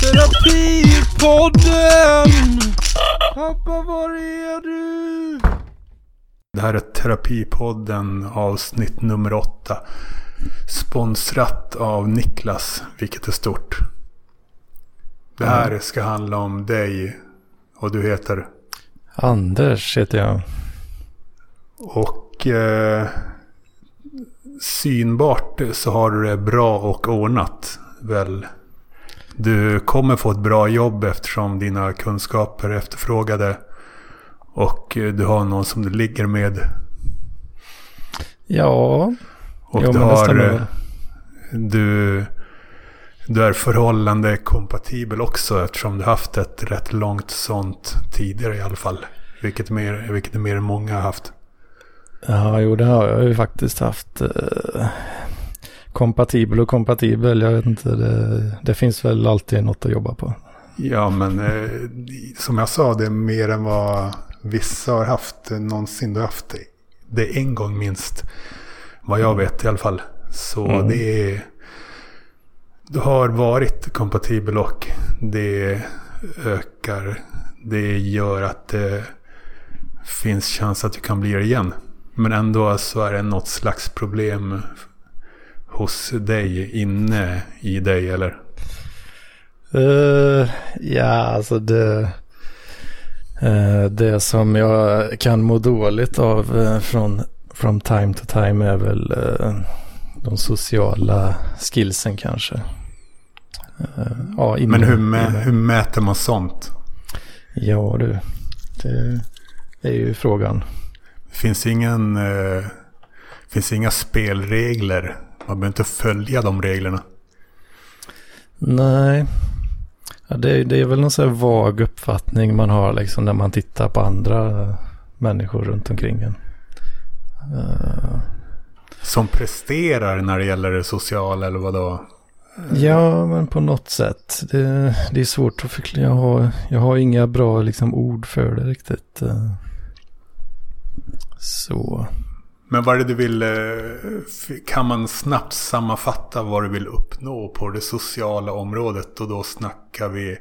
Terapipodden! Pappa var är du? Det här är Terapipodden avsnitt nummer åtta. Sponsrat av Niklas, vilket är stort. Det här ska handla om dig och du heter? Anders heter jag. Och eh, synbart så har du det bra och ordnat väl? Du kommer få ett bra jobb eftersom dina kunskaper är efterfrågade. Och du har någon som du ligger med. Ja, Och jo, du har... eh. Du, du är förhållande kompatibel också eftersom du haft ett rätt långt sånt tidigare i alla fall. Vilket, mer, vilket mer än många har haft. Ja, jo det har jag ju faktiskt haft. Eh, kompatibel och kompatibel, jag vet inte. Det, det finns väl alltid något att jobba på. Ja, men eh, som jag sa, det är mer än vad vissa har haft eh, någonsin. Du har haft det, det en gång minst. Vad jag vet i alla fall. Så Mm. det är... Du har varit kompatibel och det ökar. Det gör att det finns chans att du kan bli det igen. Men ändå så är det något slags problem hos dig, inne i dig eller? Eh, ja, alltså det... eh, det som jag kan må dåligt av eh, från from time to time är väl de sociala skillsen kanske. Ja, inne- Men hur, mä, inne. hur mäter man sånt? Ja du, det är ju frågan. Finns ingen... Eh, finns inga spelregler. Man behöver inte följa de reglerna. Nej, ja, det, det är väl någon sån här vag uppfattning man har liksom när man tittar på andra människor runt omkring en. Eh, Som presterar när det gäller det sociala eller vadå? Ja, men på något sätt. Det, det är svårt att förklara. Jag har, jag har inga bra liksom, ord för det riktigt. eh. Så. Men vad är det du vill... eh, Kan man snabbt sammanfatta vad du vill uppnå på det sociala området? Och då snackar vi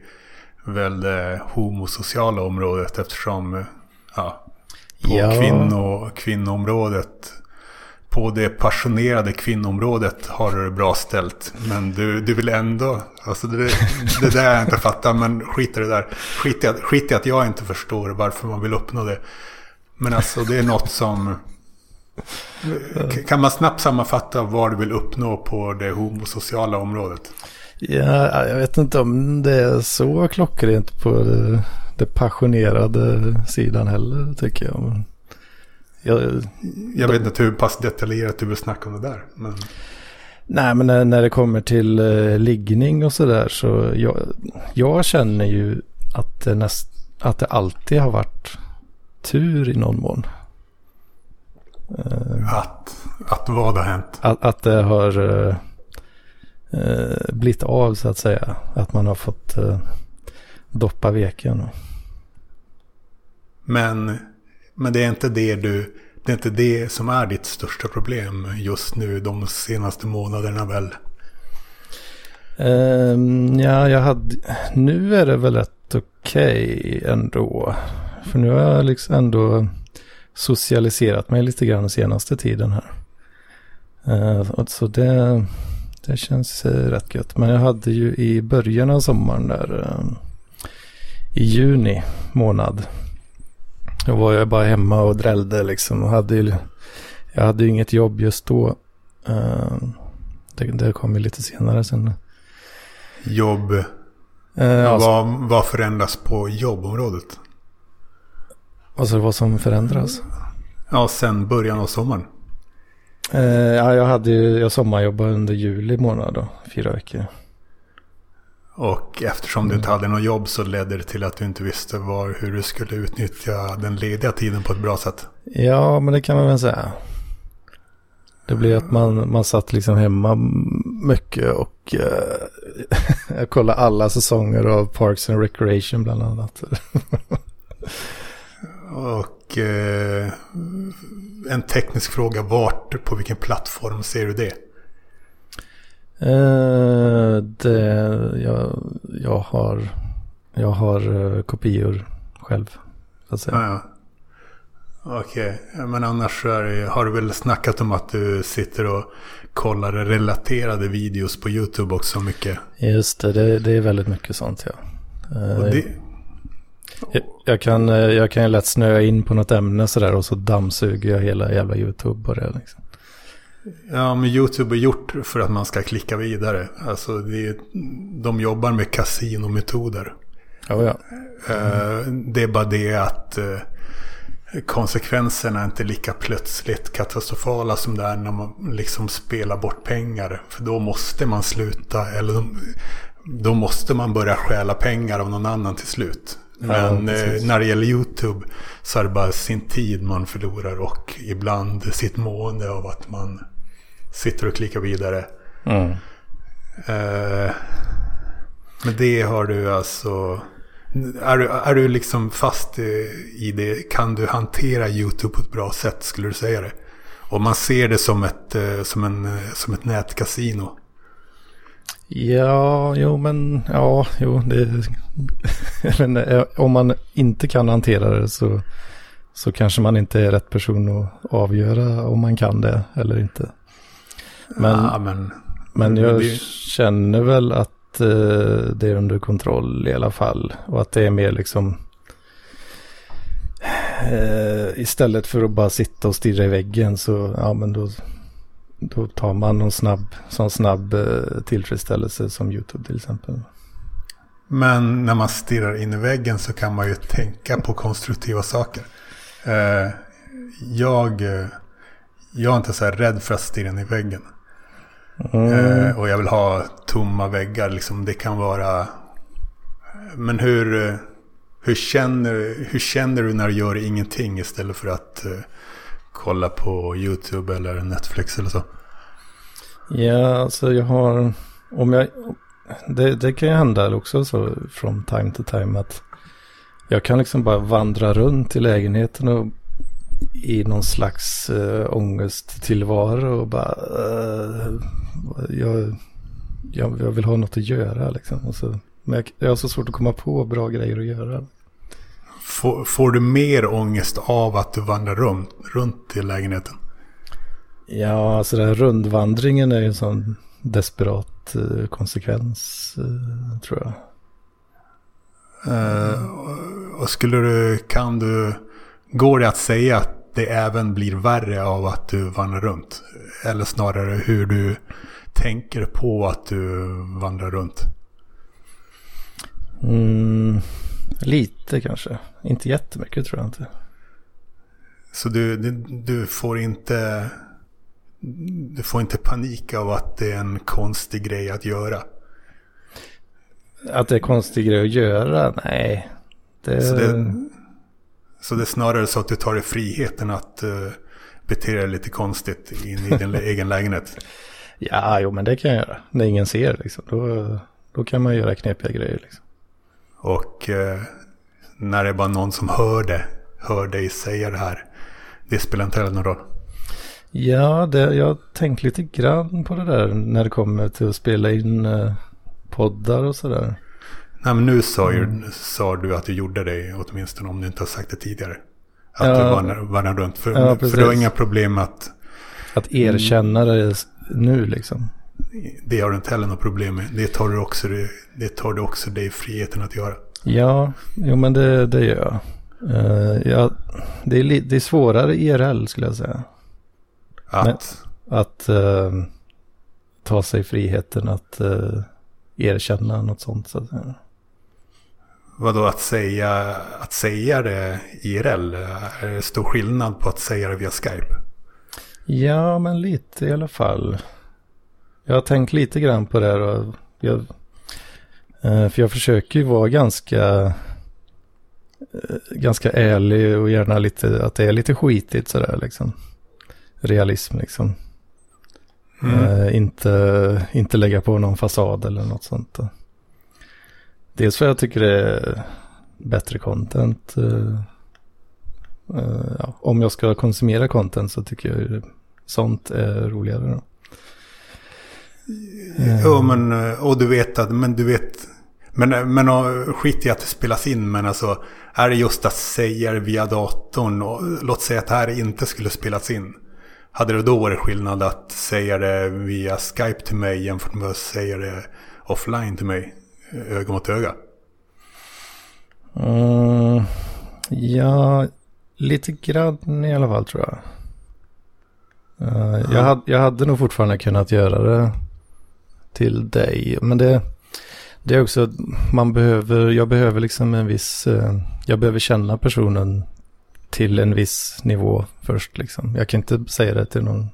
väl det homosociala området eftersom... eh, Ja, på Ja. kvinno, kvinnoområdet. På det passionerade kvinnoområdet har du det bra ställt. Men du, du vill ändå... Alltså det, det där jag inte fattar, men skit i det där. Skit i, att, skit i att jag inte förstår varför man vill uppnå det. Men alltså det är något som... Kan man snabbt sammanfatta vad du vill uppnå på det homosociala området? Ja, jag vet inte om det är så klockrent på det, det passionerade sidan heller tycker jag. Jag Jag vet inte hur pass detaljerat du vill snacka om det där. Men nej, men när, när det kommer till eh, liggning och sådär så jag, jag känner ju att det, näst, att det alltid har varit tur i någon mån. Eh, att, att vad har hänt? Att, att det har eh, eh, blivit av så att säga. Att man har fått eh, doppa veken. Men, men det är inte det du... Det är inte det som är ditt största problem just nu de senaste månaderna väl? Ehm, ja, jag hade... Nu är det väl rätt okej ändå. För nu har jag liksom ändå socialiserat mig lite grann senaste tiden här. Eh, så det, det känns eh, rätt gött. Men jag hade ju i början av sommaren där eh, i juni månad. Då var jag bara hemma och drällde liksom. Och hade ju, jag hade ju inget jobb just då. Det, det kom ju lite senare sen. Jobb. Alltså, vad, vad förändras på jobbområdet? Alltså vad som förändras. Ja, sen början av sommaren. Eh, ja, jag hade ju, jag sommarjobbade under juli månad då, fyra veckor. Och eftersom du inte hade något jobb så ledde det till att du inte visste var, hur du skulle utnyttja den lediga tiden på ett bra sätt. Ja, men det kan man väl säga. Det blev att man, man satt liksom hemma mycket och eh, jag kollade alla säsonger av Parks and Recreation bland annat. Och eh, en teknisk fråga. Vart, på vilken plattform ser du det? Eh, det jag, jag har, jag har uh, kopior själv. Så att säga. Ja, ja. Okej, men annars är har du väl snackat om att du sitter och kollar relaterade videos på YouTube också mycket? Just det, det, det är väldigt mycket sånt ja. Eh, Och det, jag, jag, kan, eh, jag kan ju lätt snöa in på något ämne sådär och så dammsuger jag hela jävla YouTube på det. Liksom. ja, men YouTube är gjort för att man ska klicka vidare. Alltså, det, är- de jobbar med kasinometoder. Ja, ja. Eh, Det är bara det att eh, konsekvenserna är inte lika plötsligt katastrofala som det är när man liksom spelar bort pengar. För då måste man sluta, eller då måste man börja stjäla pengar av någon annan till slut. Men eh, precis. när det gäller YouTube så är det bara sin tid man förlorar och ibland sitt mående av att man sitter och klickar vidare. Mm. Eh, men det har du alltså... Är du, är du liksom fast i det? Kan du hantera YouTube på ett bra sätt skulle du säga det? Och man ser det som ett, eh, som en, eh, som ett nätkasino. Ja, jo men ja, jo det... eh, om man inte kan hantera det så, så kanske man inte är rätt person att avgöra om man kan det eller inte. Men, ja, men, men jag det- känner väl att eh, det är under kontroll i alla fall. Och att det är mer liksom... Eh, istället för att bara sitta och stirra i väggen så, ja men då, då tar man någon snabb, sån snabb eh, tillfredsställelse som YouTube till exempel. men när man stirrar in i väggen så kan man ju tänka på konstruktiva saker. Eh, jag, eh, jag är inte så här rädd för att stirra in i väggen. Mm. Och jag vill ha tomma väggar. Liksom. Det kan vara... Men hur, hur, känner, hur känner du när du gör ingenting istället för att kolla på YouTube eller Netflix eller så? Ja, alltså jag har, om jag, det, det kan ju hända också så från time to time att jag kan liksom bara vandra runt i lägenheten och i någon slags äh, ångesttillvaro och bara, Äh, jag, jag, jag vill ha något att göra liksom. Och så, men jag, jag har så svårt att komma på bra grejer att göra. Får, får du mer ångest av att du vandrar runt, runt i lägenheten? Ja, alltså den här rundvandringen är ju en sån desperat eh, konsekvens, eh, tror jag. Eh, och skulle du, kan du, går det att säga att det även blir värre av att du vandrar runt? Eller snarare hur du tänker på att du vandrar runt? Mm, lite kanske. Inte jättemycket tror jag inte. Så du, du, du får inte, du får inte panik av att det är en konstig grej att göra? Att det är konstig grej att göra? Nej. Det, Så det, så det är snarare så att du tar dig friheten att uh, bete dig lite konstigt in i din egen lägenhet? Ja, jo men det kan jag göra. När ingen ser liksom. Då, då kan man göra knepiga grejer liksom. Och eh, när det är bara någon som hör det, hör dig säga det här, det spelar inte heller någon roll. Ja, det, jag har tänkt lite grann på det där när det kommer till att spela in eh, poddar och sådär. Nej men nu sa, ju, sa du att du gjorde det åtminstone om du inte har sagt det tidigare. Att Ja. du vandrar, vandrar runt. För, Ja, för du har inga problem att Att erkänna det nu liksom. Det har du inte heller något problem med. Det tar du också, det tar du också dig friheten att göra. Ja, jo men det, det gör jag. Eh, ja, det, är li, det är svårare IRL skulle jag säga. Att, Att eh, ta sig friheten att eh, erkänna något sånt. Så att säga. vadå att säga, att säga det IRL? Är det stor skillnad på att säga det via Skype? Ja, men lite i alla fall. Jag har tänkt lite grann på det här. Och jag, eh, för jag försöker ju vara ganska, eh, ganska ärlig och gärna lite, att det är lite skitigt sådär liksom. Realism liksom. Mm. Eh, inte, inte lägga på någon fasad eller något sånt. Dels för jag tycker det är bättre content. ja, om jag ska konsumera content så tycker jag sånt är roligare. Då. Ja, men, eh, och du vet att, men du vet, men, men och, skit i att det spelas in, men alltså, är det just att säga det via datorn, och låt säga att det här inte skulle spelas in. Hade det då varit skillnad att säga det via Skype till mig jämfört med att säga det offline till mig, öga mot öga? Mm, ja, lite grann i alla fall tror jag. Uh, jag, hade, jag hade nog fortfarande kunnat göra det till dig. Men det, det är också att man behöver, jag behöver liksom en viss, eh, jag behöver känna personen till en viss nivå först liksom. Jag kan inte säga det till någon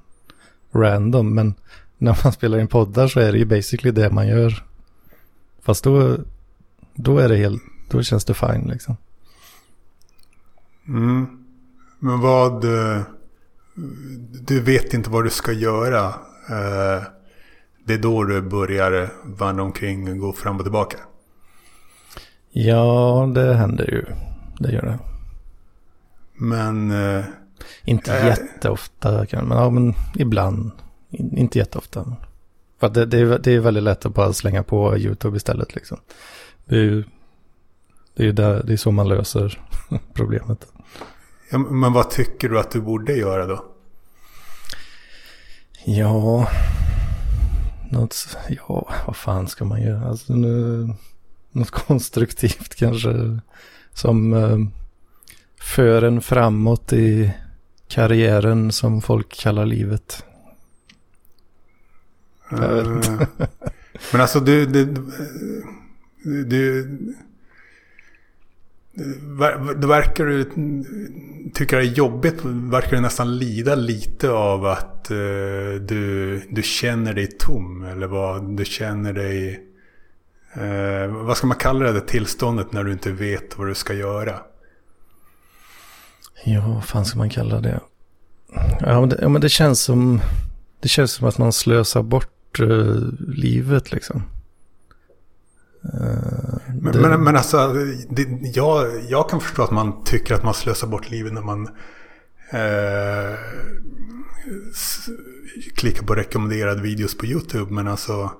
random, men när man spelar in poddar så är det ju basically det man gör. Fast då, då är det helt, då känns det fine liksom. Mm. Men vad, eh, du vet inte vad du ska göra. Eh, det är då du börjar vandra omkring och gå fram och tillbaka. Ja, det händer ju. Det gör det. Men... Eh, inte äh, jätteofta, men, ja, men ibland. Inte jätteofta. För det, det, är, det är väldigt lätt att bara slänga på YouTube istället. Liksom. Det är ju det är, där, det är så man löser problemet. Ja, men vad tycker du att du borde göra då? Ja, något, ja, vad fan ska man göra? Alltså, nu, något konstruktivt kanske. Som eh, för en framåt i karriären som folk kallar livet. Uh, men alltså du, du, du, det verkar du tycka det är jobbigt, verkar du nästan lida lite av att eh, du, du känner dig tom eller vad du känner dig... Eh, vad ska man kalla det, det tillståndet när du inte vet vad du ska göra? Ja, vad fan ska man kalla det? Ja, men det, ja, men det känns som... Det känns som att man slösar bort eh, livet liksom. Eh, men, det... men, men, alltså, det, jag, jag kan förstå att man tycker att man slösar bort livet när man uh, klickar på rekommenderade videos på YouTube. Men alltså...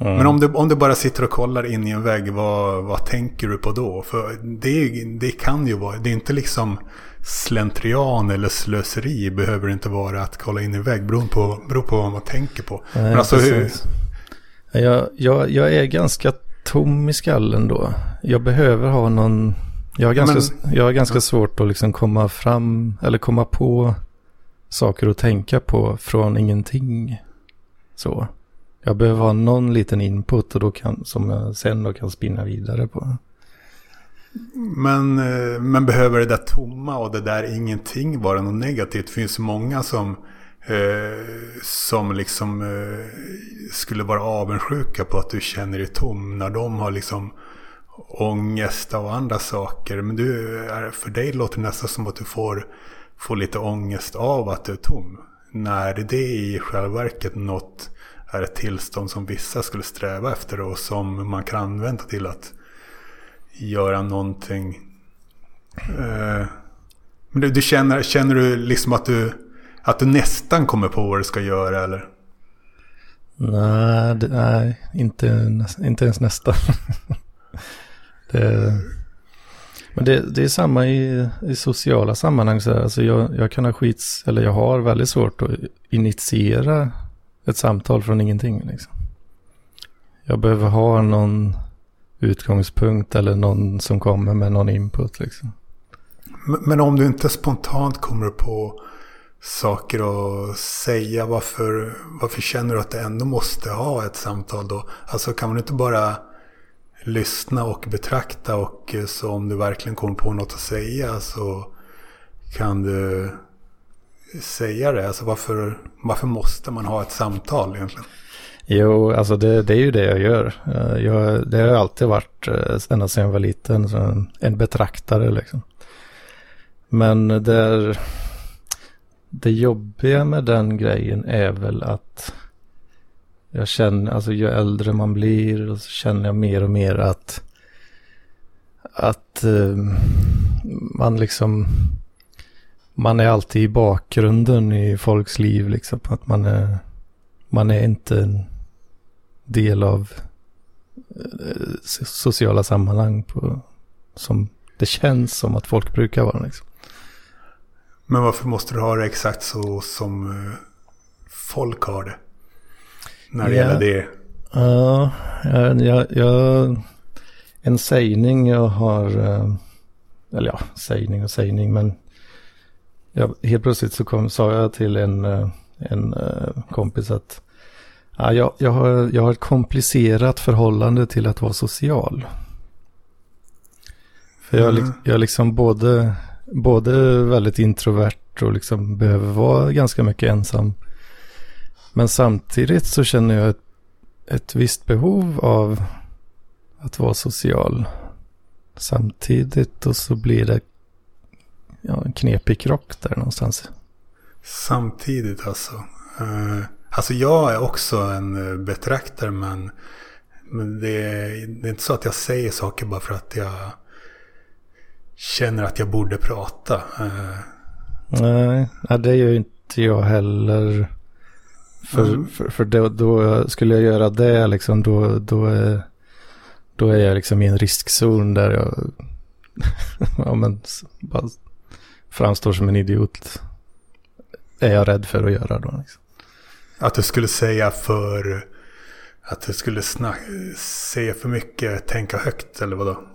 Mm. Men om du, om du bara sitter och kollar in i en vägg, vad, vad tänker du på då? För det, det kan ju vara, det är inte liksom slentrian eller slöseri behöver det inte vara att kolla in i vägg. Beror på, beror på vad man tänker på. Nej, Men alltså hur... jag, jag, jag är ganska tom i skallen då. Jag behöver ha någon... Jag har ganska, Men, jag har ganska ja. svårt att liksom komma fram eller komma på saker att tänka på från ingenting. Så. Jag behöver ha någon liten input och då kan, som jag sen då kan spinna vidare på. Men, eh, men behöver det där tomma och det där ingenting vara något negativt? Det finns många som, Eh, som liksom eh, skulle vara avundsjuka på att du känner dig tom när de har liksom ångest av andra saker. Men du, för dig låter det nästan som att du får, får lite ångest av att du är tom. När det i själva verket något är ett tillstånd som vissa skulle sträva efter och som man kan använda till att göra någonting. Eh, men du, du, känner, känner du liksom att du, att du nästan kommer på vad du ska göra eller? Nej, det, nej inte, inte ens nästan. det, men det, det är samma i, i sociala sammanhang. Så alltså jag, jag kan ha skits, eller jag har väldigt svårt att initiera ett samtal från ingenting. Liksom. Jag behöver ha någon utgångspunkt eller någon som kommer med någon input. Liksom. Men, men om du inte spontant kommer på saker att säga, varför, varför känner du att du ändå måste ha ett samtal då? Alltså kan man inte bara lyssna och betrakta och eh, så om du verkligen kommer på något att säga så kan du säga det? Alltså varför, varför måste man ha ett samtal egentligen? Jo, alltså det, det, är ju det jag gör. Eh, jag, det har alltid varit, eh, ända sedan jag var liten, en betraktare liksom. Men det, det jobbiga med den grejen är väl att jag känner, alltså ju äldre man blir så känner jag mer och mer att, att eh, man liksom, man är alltid i bakgrunden i folks liv liksom. Att man är, man är inte en del av eh, sociala sammanhang på, som det känns som att folk brukar vara. Liksom. Men varför måste du ha det exakt så som eh, folk har det? När det Ja. gäller det. Ja, jag, jag, jag, en sägning jag har, eh, eller ja, sägning och sägning, men jag, helt plötsligt så kom, sa jag till en, eh, en kompis att ja, jag, jag, har, jag har ett komplicerat förhållande till att vara social. För jag, Mm. mm. jag är liksom både, både väldigt introvert och liksom behöver vara ganska mycket ensam. Men samtidigt så känner jag ett ett visst behov av att vara social. Samtidigt och så blir det ja, en knepig krock där någonstans. Samtidigt alltså. Uh, alltså jag är också en eh, betraktare men, men det, är, det är inte så att jag säger saker bara för att jag känner att jag borde prata. Eh, Nej, det gör ju inte jag heller. För, Mm. för, för då, då skulle jag göra det liksom då, då, är, då är jag liksom i en riskzon där jag ja, men, bara framstår som en idiot. Är jag rädd för att göra då. Liksom. att du skulle säga för... Att du skulle snack, säga för mycket, tänka högt eller vadå?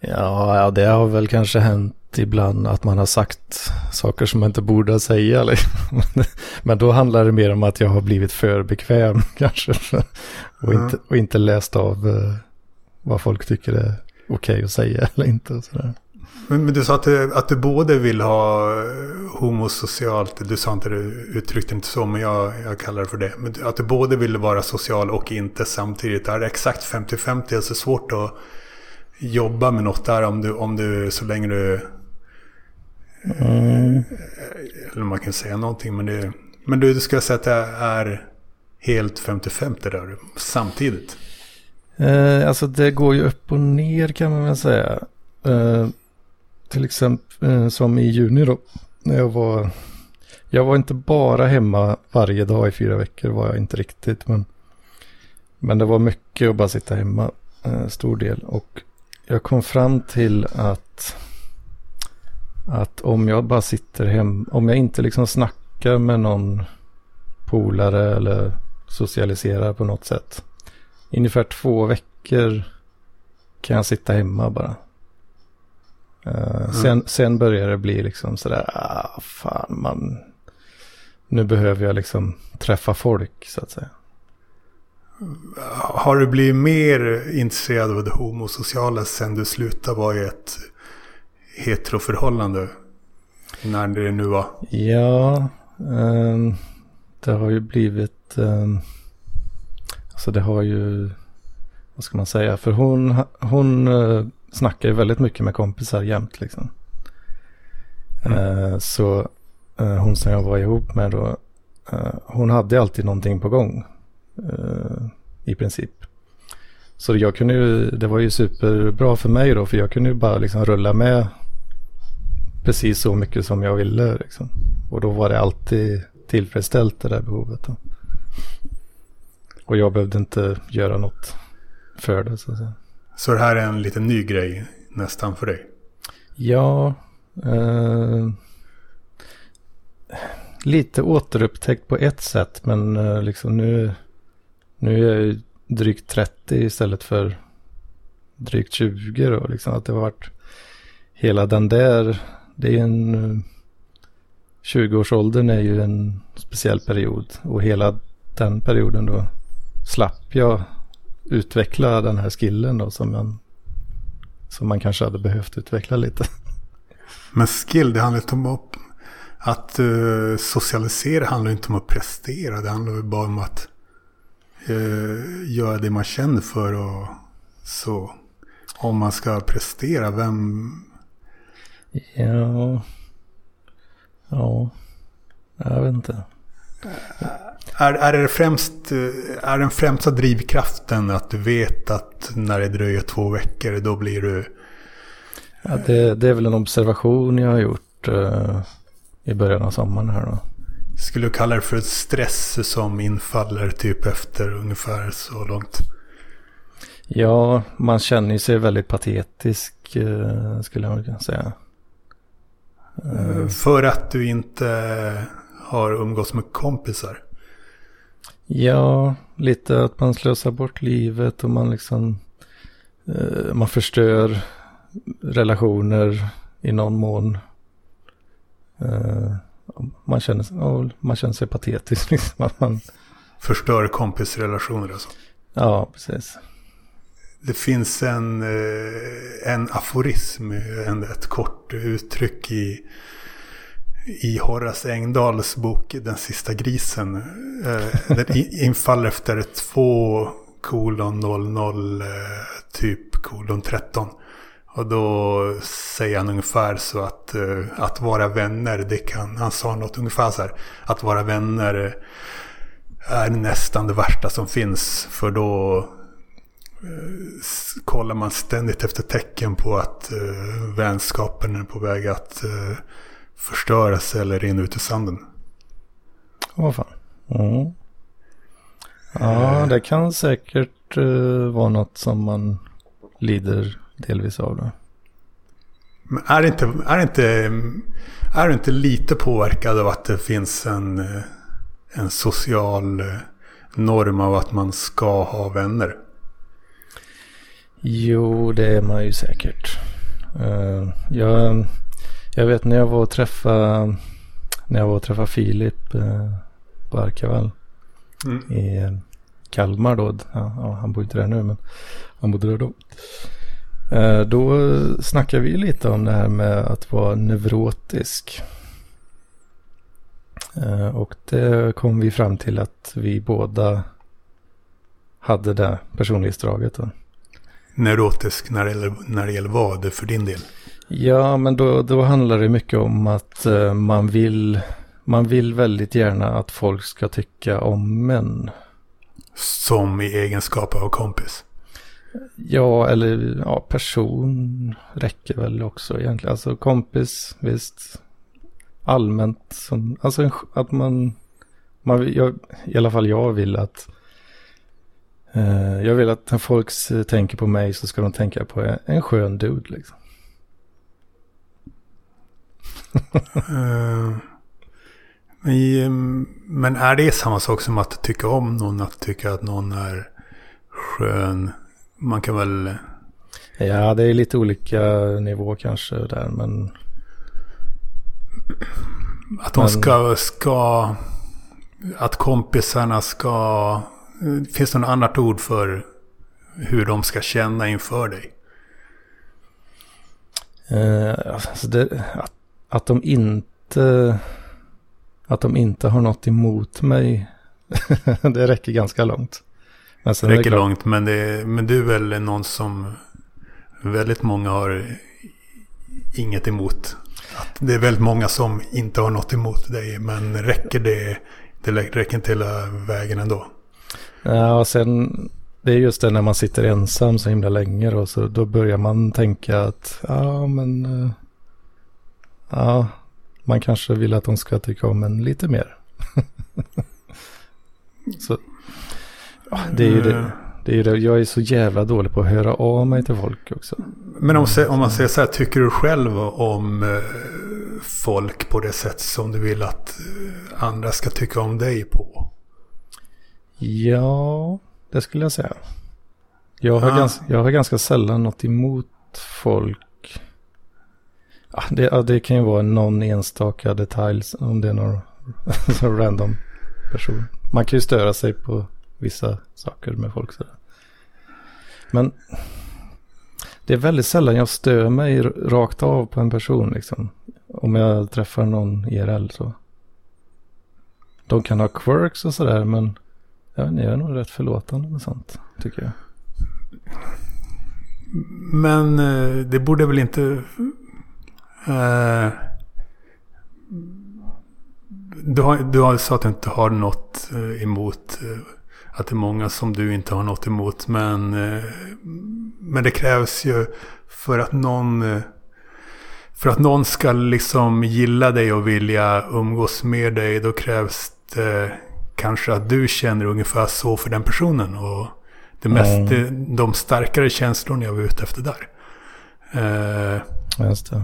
Ja, ja, det har väl kanske hänt ibland att man har sagt saker som man inte borde säga. Liksom. Men då handlar det mer om att jag har blivit för bekväm kanske. Och, Ja. inte, och inte läst av eh, vad folk tycker är okej att säga eller inte. Och sådär. Men, men du sa att du, att du både vill ha homosocialt, du sa inte det, uttryckte inte så, men jag, jag kallar det för det. Men att du både vill vara social och inte samtidigt. Är det exakt 50-50? Alltså svårt att jobba med något där om du, om du så länge du, Mm. eller man kan säga någonting, men det, men du, du ska säga att det är helt 50-50 där samtidigt. Eh, alltså det går ju upp och ner kan man väl säga. Eh, till exempel eh, som i juni då. När jag var. Jag var inte bara hemma varje dag i fyra veckor var jag inte riktigt. Men, men det var mycket att bara sitta hemma. Eh, stor del. Och jag kom fram till att. Att om jag bara sitter hem. Om jag inte liksom snackar med någon polare eller socialiserar på något sätt i ungefär två veckor kan jag sitta hemma bara. Eh, sen, sen börjar det bli liksom sådär, ah, fan man, nu behöver jag liksom träffa folk så att säga. Har du blivit mer intresserad av det homosociala sen du slutade vara i ett heteroförhållande? När det nu var. Ja, ehm, det har ju blivit, um, alltså det har ju, vad ska man säga, för hon, hon uh, snackar ju väldigt mycket med kompisar jämt liksom. Eh, så eh, hon som jag var ihop med då, eh, hon hade alltid någonting på gång. Eh, I princip. Så jag kunde ju, det var ju superbra för mig då, för jag kunde ju bara liksom rulla med precis så mycket som jag ville. Liksom. Och då var det alltid tillfredsställt det där behovet. Då. Och jag behövde inte göra något för det. Så att säga. Så det här är en liten ny grej nästan för dig. Ja, eh, lite återupptäckt på ett sätt. Men eh, liksom nu, nu är jag ju drygt 30 istället för drygt 20 då. Liksom att det har varit hela den där, det är en, eh, 20-årsåldern är ju en speciell period. Och hela den perioden då slapp jag utveckla den här skillen då som man, som man kanske hade behövt utveckla lite. Men skill, det handlar inte om att, att eh, socialisera. handlar inte om att prestera. Det handlar bara om att uh, göra det man känner för. Och så om man ska prestera, vem... Ja. Ja. Jag vet inte. Är, är, det främst, eh, är den främsta drivkraften att du vet att när det dröjer två veckor då blir du... Ja, det, det är väl en observation jag har gjort. eh, i början av sommaren här då. Skulle du kalla det för ett stress som infaller typ efter ungefär så långt? Ja, man känner sig väldigt patetisk eh, skulle jag kunna säga. Eh. För att du inte har umgåtts med kompisar? Ja, lite att man slösar bort livet och man liksom eh, man förstör relationer i någon mån. Eh, man, känner, oh, man känner sig patetisk. Liksom, man, Förstör kompisrelationer alltså? Ja, precis. Det finns en, eh, en aforism, en, ett kort uttryck i, i Horace Engdahls bok Den sista grisen. Eh, den infaller efter 2 kolon 00 typ kolon 13. Och då säger han ungefär så att, att vara vänner, det kan, han sa något ungefär så här, att vara vänner är nästan det värsta som finns. För då kollar man ständigt efter tecken på att uh, vänskapen är på väg att förstöras eller rinna ut i sanden. Vad fan. Mm. Ja, det kan säkert vara något som man lider delvis av. Det. Men är, det inte, är, det inte, är du inte lite påverkad av att det finns en, en social norm av att man ska ha vänner? Jo, det är man ju säkert. Uh, jag, jag vet när jag var och träffade, när jag var och träffade Filip på Arkavall mm. i Kalmar då. Ja, han bor inte där nu men han bodde där då. Uh, då snackade vi lite om det här med att vara neurotisk. och det kom vi fram till att vi båda hade det personlighetsdraget. Då neurotisk när det gäller, när det gäller vad för din del? Ja, men då, då handlar det mycket om att uh, man, vill, man vill väldigt gärna att folk ska tycka om män. Som i egenskap av kompis? Ja, eller ja, person räcker väl också egentligen. Alltså kompis, visst. Allmänt som, alltså att man, man jag, i alla fall jag vill att eh, jag vill att när folk tänker på mig så ska de tänka på en skön dude liksom. uh, men är det samma sak som att tycka om någon? Att tycka att någon är skön? Man kan väl... Ja, det är lite olika nivå kanske där, men... Att de men... ska, ska... Att kompisarna ska Finns det något annat ord för hur de ska känna inför dig? Uh, alltså det, att, att de inte... Att de inte har något emot mig. det räcker ganska långt. Det räcker långt, men, det, men du är väl någon som väldigt många har inget emot. Att det är väldigt många som inte har något emot dig, men räcker det? Det räcker inte hela vägen ändå. Ja, och sen det är just det när man sitter ensam så himla länge då, så då börjar man tänka att ja, men uh, ja, man kanske vill att de ska tycka om en lite mer. så det är ju det. Det är ju det. Jag är så jävla dålig på att höra av mig till folk också. Men om, om man säger så här, tycker du själv om uh, folk på det sätt som du vill att uh, andra ska tycka om dig på? Ja, det skulle jag säga. Jag har, ja. ganska, jag har ganska sällan något emot folk. Ja, det, ja, det kan ju vara någon enstaka detalj om det är någon random person. Man kan ju störa sig på vissa saker med folk. Så. Men det är väldigt sällan jag stör mig rakt av på en person. Liksom. Om jag träffar någon IRL så. De kan ha quirks och sådär men jag, jag är nog rätt förlåtande med sånt, tycker jag. Men eh, det borde väl inte... Eh, du, har, du har sagt att du inte har något eh, emot eh, att det är många som du inte har något emot. Men, eh, men det krävs ju för att någon... för att någon ska liksom gilla dig och vilja umgås med dig, då krävs det kanske att du känner ungefär så för den personen. Och det mest, Mm. det, de starkare känslorna jag var ute efter där. Eh, Just det.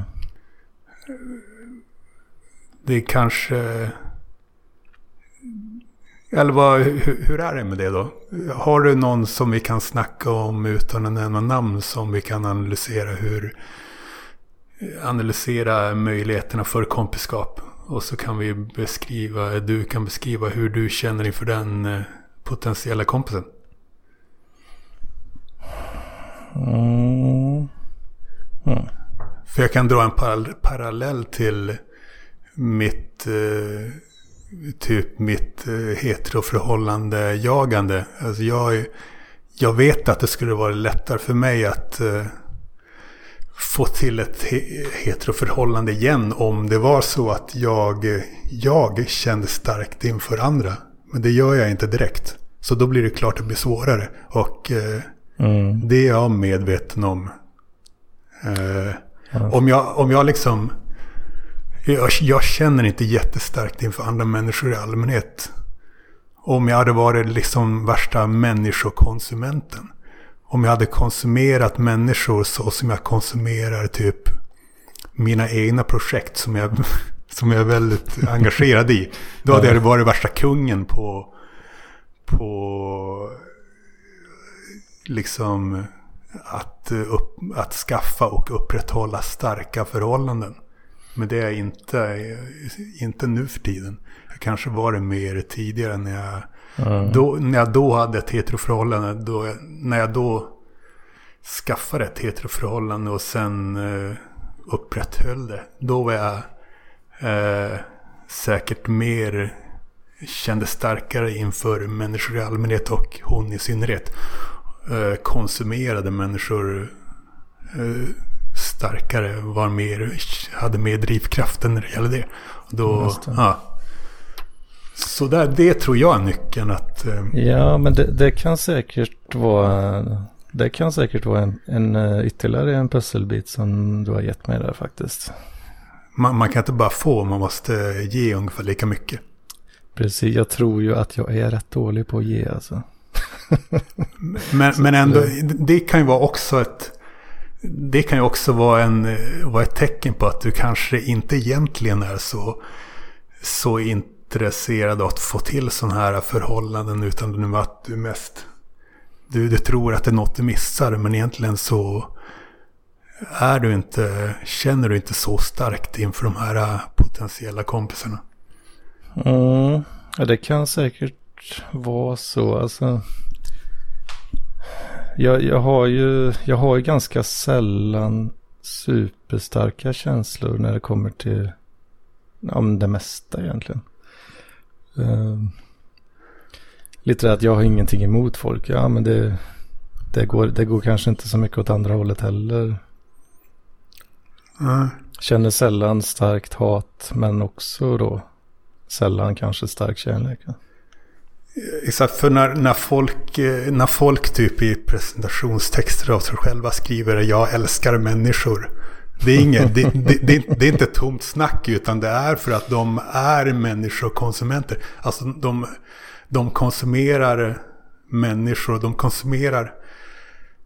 det är kanske... Eller vad, hur, hur är det med det då? Har du någon som vi kan snacka om utan att nämna namn som vi kan analysera hur... Analysera möjligheterna för kompiskap. Och så kan vi beskriva, du kan beskriva hur du känner inför den eh, potentiella kompisen. Mm. Mm. För jag kan dra en parall- parallell till mitt, eh, typ mitt eh, heteroförhållande jagande. Alltså jag, jag vet att det skulle vara lättare för mig att eh, få till ett he- heteroförhållande igen om det var så att jag, jag kände starkt inför andra. Men det gör jag inte direkt. Så då blir det klart att det blir svårare. Och eh, Mm. det är jag medveten om. Eh, Ja. om, jag, om jag liksom... Jag, jag känner inte jättestarkt inför andra människor i allmänhet. Om jag hade varit liksom värsta människokonsumenten. Om jag hade konsumerat människor så som jag konsumerar typ mina egna projekt som jag, som jag är väldigt engagerad i. Då hade jag varit värsta kungen på, på liksom att, upp, att skaffa och upprätthålla starka förhållanden. Men det är jag inte, inte nu för tiden. Jag kanske var det mer tidigare när jag, Mm. då, när jag då hade ett heteroförhållande. Då, när jag då skaffade ett heteroförhållande och sen eh, upprätthöll det. Då var jag eh, säkert mer, kände starkare inför människor i allmänhet och hon i synnerhet. Eh, konsumerade människor eh, starkare, var mer, hade mer drivkraften när det gäller det. Då, det. Ja. Så där, det tror jag är nyckeln att... Eh, Ja, men det, det kan säkert vara det kan säkert vara en, en eh, ytterligare en pusselbit som du har gett mig där faktiskt. man, man kan inte bara få, man måste ge ungefär lika mycket. Precis, jag tror ju att jag är rätt dålig på att ge alltså. Men, men ändå, det kan ju vara också ett... Det kan ju också vara, en, vara ett tecken på att du kanske inte egentligen är så, så intresserad av att få till sådana här förhållanden. Utan att du mest... Du, du tror att det är något du missar, men egentligen så är du inte, känner du inte så starkt inför de här potentiella kompisarna. Mm, ja, det kan säkert vara så. Alltså, jag, jag, har ju, jag har ju ganska sällan superstarka känslor när det kommer till om det mesta egentligen. Um, lite det att jag har ingenting emot folk. Ja, men det, det, går, det går kanske inte så mycket åt andra hållet heller. Mm. Känner sällan starkt hat, men också då sällan kanske stark kärlek. Exakt, för när, när, folk, eh, när folk typ i presentationstexter av sig själva skriver jag älskar människor. Det är, inget, det, det, det, det är inte tomt snack utan det är för att de är människokonsumenter. Alltså de, de konsumerar människor, de konsumerar,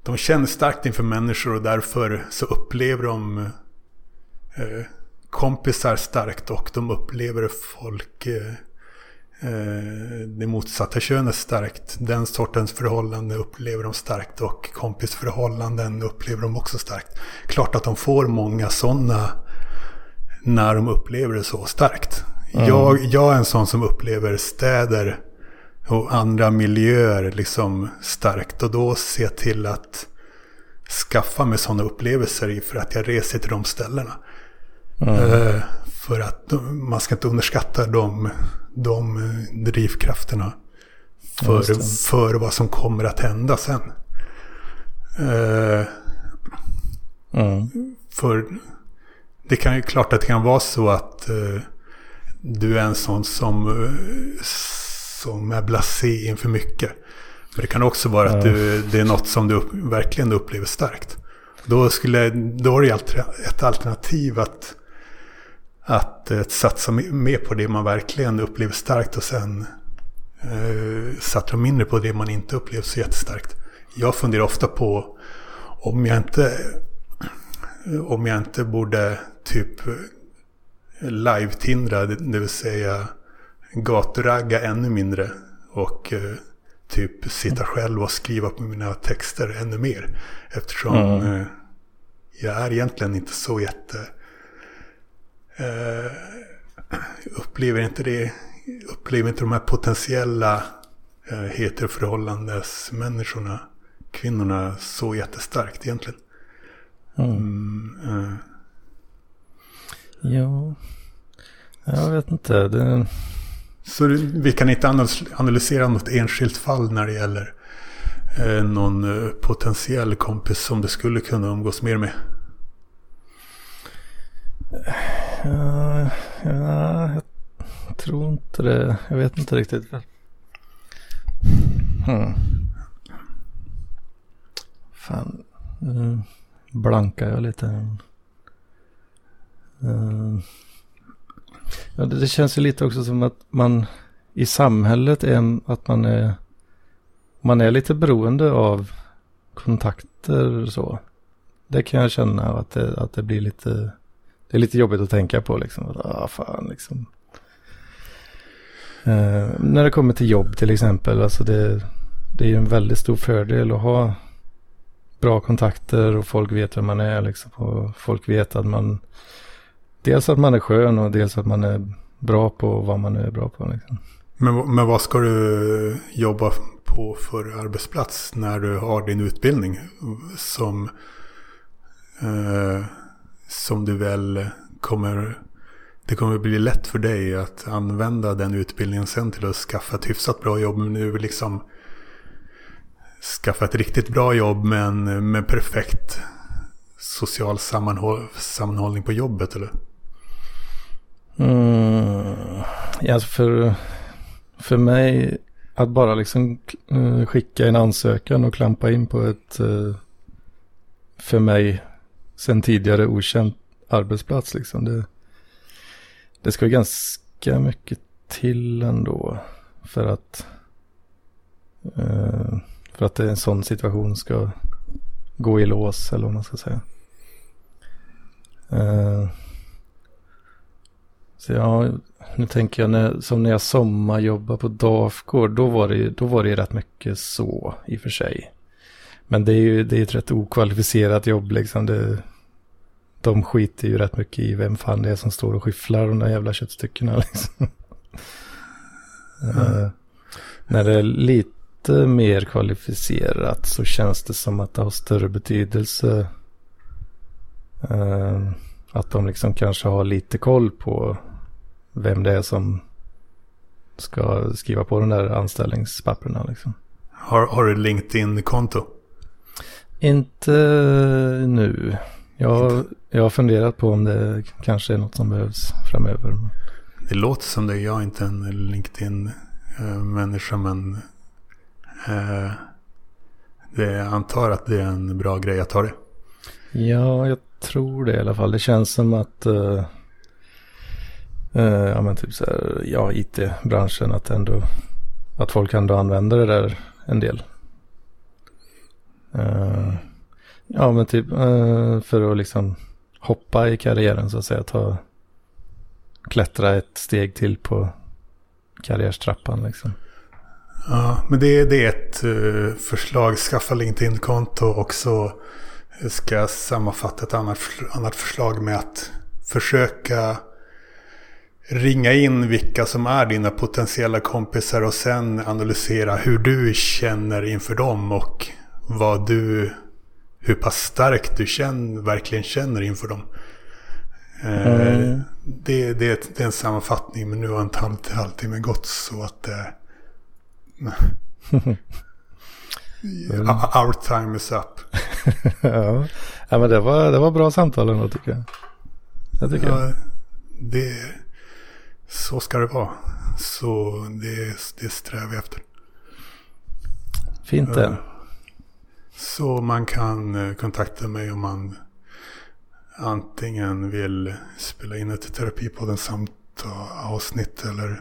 de känner starkt inför människor och därför så upplever de eh, kompisar starkt och de upplever folk eh, det motsatta könet starkt. Den sortens förhållande upplever de starkt och kompisförhållanden upplever de också starkt. Klart att de får många sådana när de upplever det så starkt. Mm. Jag, jag är en sån som upplever städer och andra miljöer liksom starkt och då ser jag till att skaffa mig sådana upplevelser för att jag reser till de ställena. Mm. För att man ska inte underskatta de, de drivkrafterna för, för vad som kommer att hända sen. Mm. För det kan ju klart att det kan vara så att du är en sån som, som är blasé inför mycket. Men det kan också vara att du, det är något som du verkligen upplever starkt. Då, skulle, då det alter- ett alternativ att, att eh, satsa me- mer på det man verkligen upplever starkt och sen eh, satsa mindre på det man inte upplever så jättestarkt. Jag funderar ofta på om jag inte, om jag inte borde typ live-tindra, det, det vill säga gaturagga ännu mindre och eh, typ sitta själv och skriva på mina texter ännu mer. Eftersom Mm. eh, jag är egentligen inte så jätte... Eh, upplever inte det, upplever inte de här potentiella eh, heteroförhållandesmänniskorna, kvinnorna, så jättestarkt egentligen. Mm. Mm, eh, Ja, jag vet inte. Det, Så vi kan inte analys- analysera något enskilt fall när det gäller eh, någon eh, potentiell kompis som du skulle kunna umgås mer med ja, ja, jag tror inte det. Jag vet inte riktigt. Hmm. Fan, nu blankar jag lite. Eh, ja, det, det känns ju lite också som att man i samhället är att man är man är lite beroende av kontakter så. Det kan jag känna att det, att det blir lite det är lite jobbigt att tänka på liksom. Att, ah, fan liksom. Eh, när det kommer till jobb till exempel. Alltså det, det är ju en väldigt stor fördel att ha bra kontakter och folk vet vem man är liksom. Och folk vet att man dels att man är skön och dels att man är bra på vad man är bra på. Liksom. Men, men vad ska du jobba på för arbetsplats när du har din utbildning? Som, eh, som du väl kommer... Det kommer bli lätt för dig att använda den utbildningen sen till att skaffa ett hyfsat bra jobb. Men nu liksom skaffa ett riktigt bra jobb men med perfekt social sammanhåll, sammanhållning på jobbet eller? Mm, ja, alltså för, för mig att bara liksom eh, skicka en ansökan och klampa in på ett eh, för mig sen tidigare okänt arbetsplats liksom. Det, det ska ju ganska mycket till ändå för att eh, för att en sån situation ska gå i lås eller vad man ska säga. Eh, så ja, nu tänker jag när, som när jag sommarjobbade på Dafgård, då var det ju då var det ju rätt mycket så i och för sig. Men det är ju det är ett rätt okvalificerat jobb liksom. Det, de skiter ju rätt mycket i vem fan det är som står och skyfflar de där jävla köttstyckena liksom. Eh, när det är lite mer kvalificerat så känns det som att det har större betydelse. eh, att de liksom kanske har lite koll på vem det är som ska skriva på de där anställningspapperna liksom. Har, har du LinkedIn-konto? Inte nu. Jag, jag har funderat på om det kanske är något som behövs framöver. Det låter som det. Jag är inte en LinkedIn-människa men eh, det, jag antar att det är en bra grej att ha det. Ja, jag tror det i alla fall. Det känns som att eh, eh, ja, men typ så här, ja, IT-branschen att ändå att folk ändå använder det där en del. Uh, ja, men typ uh, för att liksom hoppa i karriären så att säga. Ta, klättra ett steg till på karriärstrappan liksom. Ja, men det, det är ett uh, förslag. Skaffa LinkedIn-konto och så ska jag sammanfatta ett annat, annat förslag med att försöka ringa in vilka som är dina potentiella kompisar och sen analysera hur du känner inför dem och vad du, hur pass starkt du känner, verkligen känner inför dem. Eh, Mm. det, det, det är en sammanfattning men nu har inte halv- halvtimmen gått så att eh, Our time is up. ja. ja, men det var, det var bra samtal ändå tycker jag. Det tycker jag. Ja, det, så ska det vara. Så det, det strävar jag efter. Fint det. Så man kan eh, kontakta mig om man antingen vill spela in ett Terapipodden samt avsnitt eller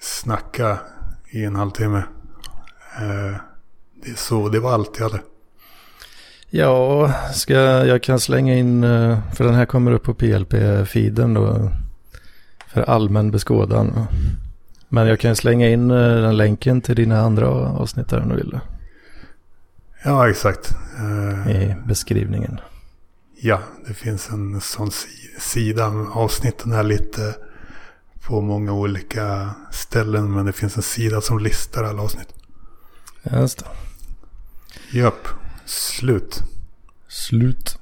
snacka i en halvtimme. Eh, det, är så det var allt jag hade. Ja, ska, jag kan slänga in, eh, för den här kommer upp på PLP-feeden då, för allmän beskådan. Men jag kan slänga in den länken till dina andra avsnitt där om du vill. Ja, exakt. I beskrivningen. Ja, det finns en sån sida. Avsnitten är lite på många olika ställen. Men det finns en sida som listar alla avsnitt. Just det. Japp. Slut. Slut.